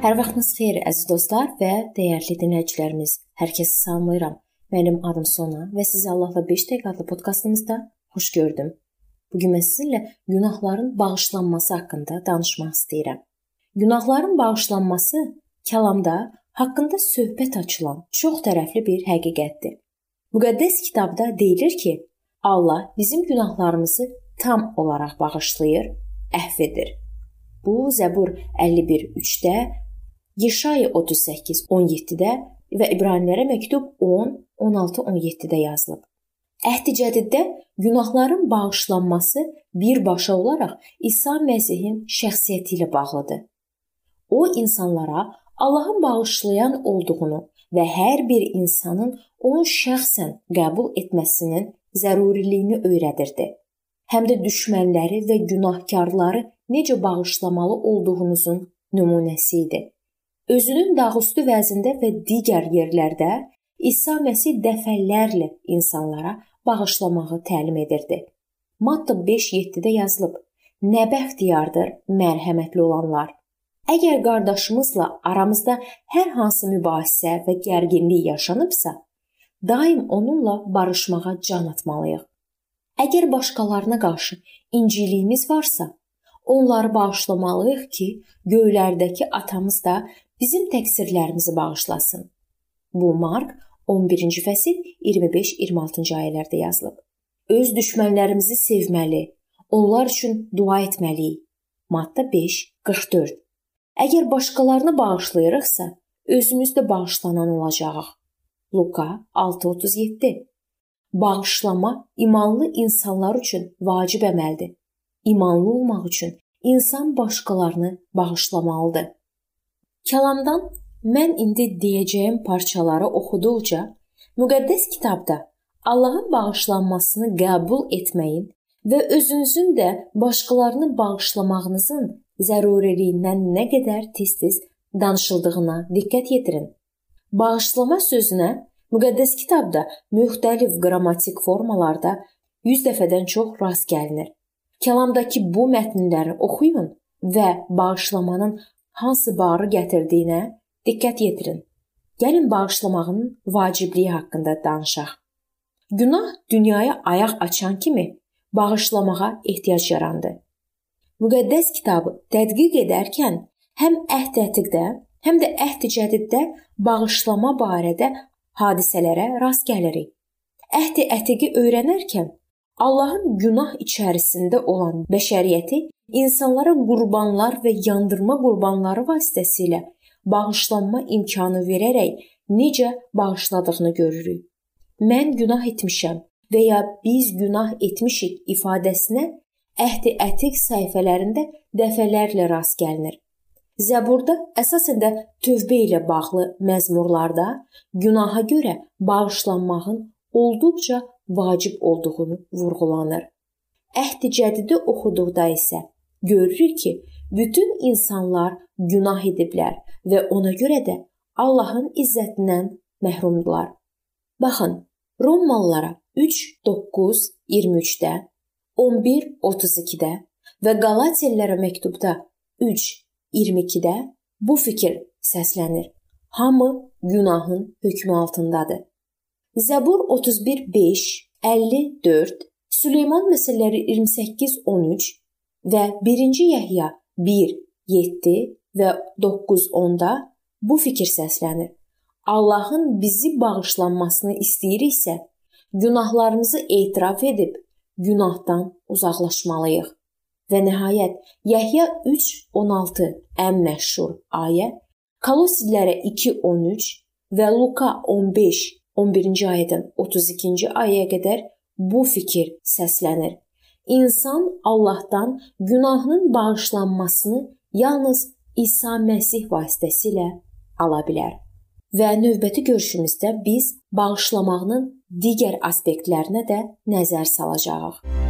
Hər vaxtınız xeyir əziz dostlar və dəyərli dinləyicilərimiz. Hər kəsi salamlayıram. Mənim adım Sona və sizi Allahla 5 dəqiqə adlı podkastımızda xoş gördüm. Bu gün mən sizinlə günahların bağışlanması haqqında danışmaq istəyirəm. Günahların bağışlanması kəlamda haqqında söhbət açılan çox tərəfli bir həqiqətdir. Müqəddəs kitabda deyilir ki, Allah bizim günahlarımızı tam olaraq bağışlayır, əhv edir. Bu Zəbur 51:3-də Yeşaya 38 17-də və İbranilərə məktub 10 16 17-də yazılıb. Əhd-i Cədiddə günahların bağışlanması birbaşa olaraq İsa Məsihin şəxsiyyəti ilə bağlıdır. O insanlara Allahın bağışlayan olduğunu və hər bir insanın onu şəxsən qəbul etməsinin zəruriliyini öyrədirdi. Həm də düşmənləri və günahkarları necə bağışlamalı olduğunuzun nümunəsi idi. Özünün dağüstü vəzində və digər yerlərdə İsa Məsih dəfələrlə insanlara bağışlamağı təlim edirdi. Matta 5:7-də yazılıb: Nə bəxtiyardır mərhəmətli olanlar. Əgər qardaşımızla aramızda hər hansı mübahisə və gərginlik yaşanıbsa, daim onunla barışmağa can atmalıyıq. Əgər başqalarına qarşı inciliyimiz varsa, onları bağışlamalıyıq ki, göylərdəki atamız da bizim təqsirlərimizi bağışlasın. Bu Mark 11-ci fəsil 25-26-cı ayələrdə yazılıb. Öz düşmənlərimizi sevməli, onlar üçün dua etməliyik. Matta 5:44. Əgər başqalarını bağışlayırıqsa, özümüz də bağışlanan olacağıq. Luka 6:37. Bağışlama imanlı insanlar üçün vacib əməldir. İmanlı olmaq üçün insan başqalarını bağışlamalıdır. Kəlamdan mən indi deyəcəyim parçaları oxuduqca müqəddəs kitabda Allahın bağışlanmasını qəbul etməyin və özünüzün də başqalarını bağışlamağınızın zəruriliyindən nə qədər tez-tez danışıldığına diqqət yetirin. Bağışlama sözünə müqəddəs kitabda müxtəlif qrammatik formalarda 100 dəfədən çox rast gəlinir. Kəlamdakı bu mətnləri oxuyun və bağışlamanın hansı barı gətirdiyinə diqqət yetirin. Gəlin bağışlamağın vacibliyi haqqında danışaq. Günah dünyaya ayaq açan kimi bağışlamağa ehtiyac yarandı. Müqəddəs kitabı tədqiq edərkən həm əhd-ətiqdə, həm də əhd-cədiddə bağışlama barədə hadisələrə rast gəlirik. Əhd-ətiqi öyrənərkən Allahın günah içərisində olan bəşəriyyəti insanlara qurbanlar və yandırma qurbanları vasitəsilə bağışlanma imkanı verərək necə bağışladığını görürük. Mən günah etmişəm və ya biz günah etmişik ifadəsinə Əhd-i Ətiq səhifələrində dəfələrlə rast gəlinir. Zəburda əsasən də tövbə ilə bağlı məzmurlarda günaha görə bağışlanmağın olduqca vacib olduğunu vurğulanır. Əhd-i Cədidi oxuduqda isə görürük ki, bütün insanlar günah ediblər və ona görə də Allahın izzətindən məhrumdular. Baxın, Romalılara 3:9 23-də, 11:32-də və Qalatiyalılara məktubda 3:22-də bu fikir səslənir. Hamı günahın hökmü altındadır. Zəbur 31:5, 54, Süleyman məsəlləri 28:13 və 1-ci Yəhya 1, 7 və 9, 10-da bu fikir səslənir. Allahın bizi bağışlanmasını istəyiriksə, günahlarımızı etiraf edib günahdan uzaqlaşmalıyıq. Və nəhayət Yəhya 3:16 ən məşhur ayə, Kolossillərə 2:13 və Luka 15 11-ci ayədən 32-ci ayəyə qədər bu fikir səslənir. İnsan Allahdan günahının bağışlanmasını yalnız İsa Məsih vasitəsilə ala bilər. Və növbəti görüşümüzdə biz bağışlamağının digər aspektlərinə də nəzər salacağıq.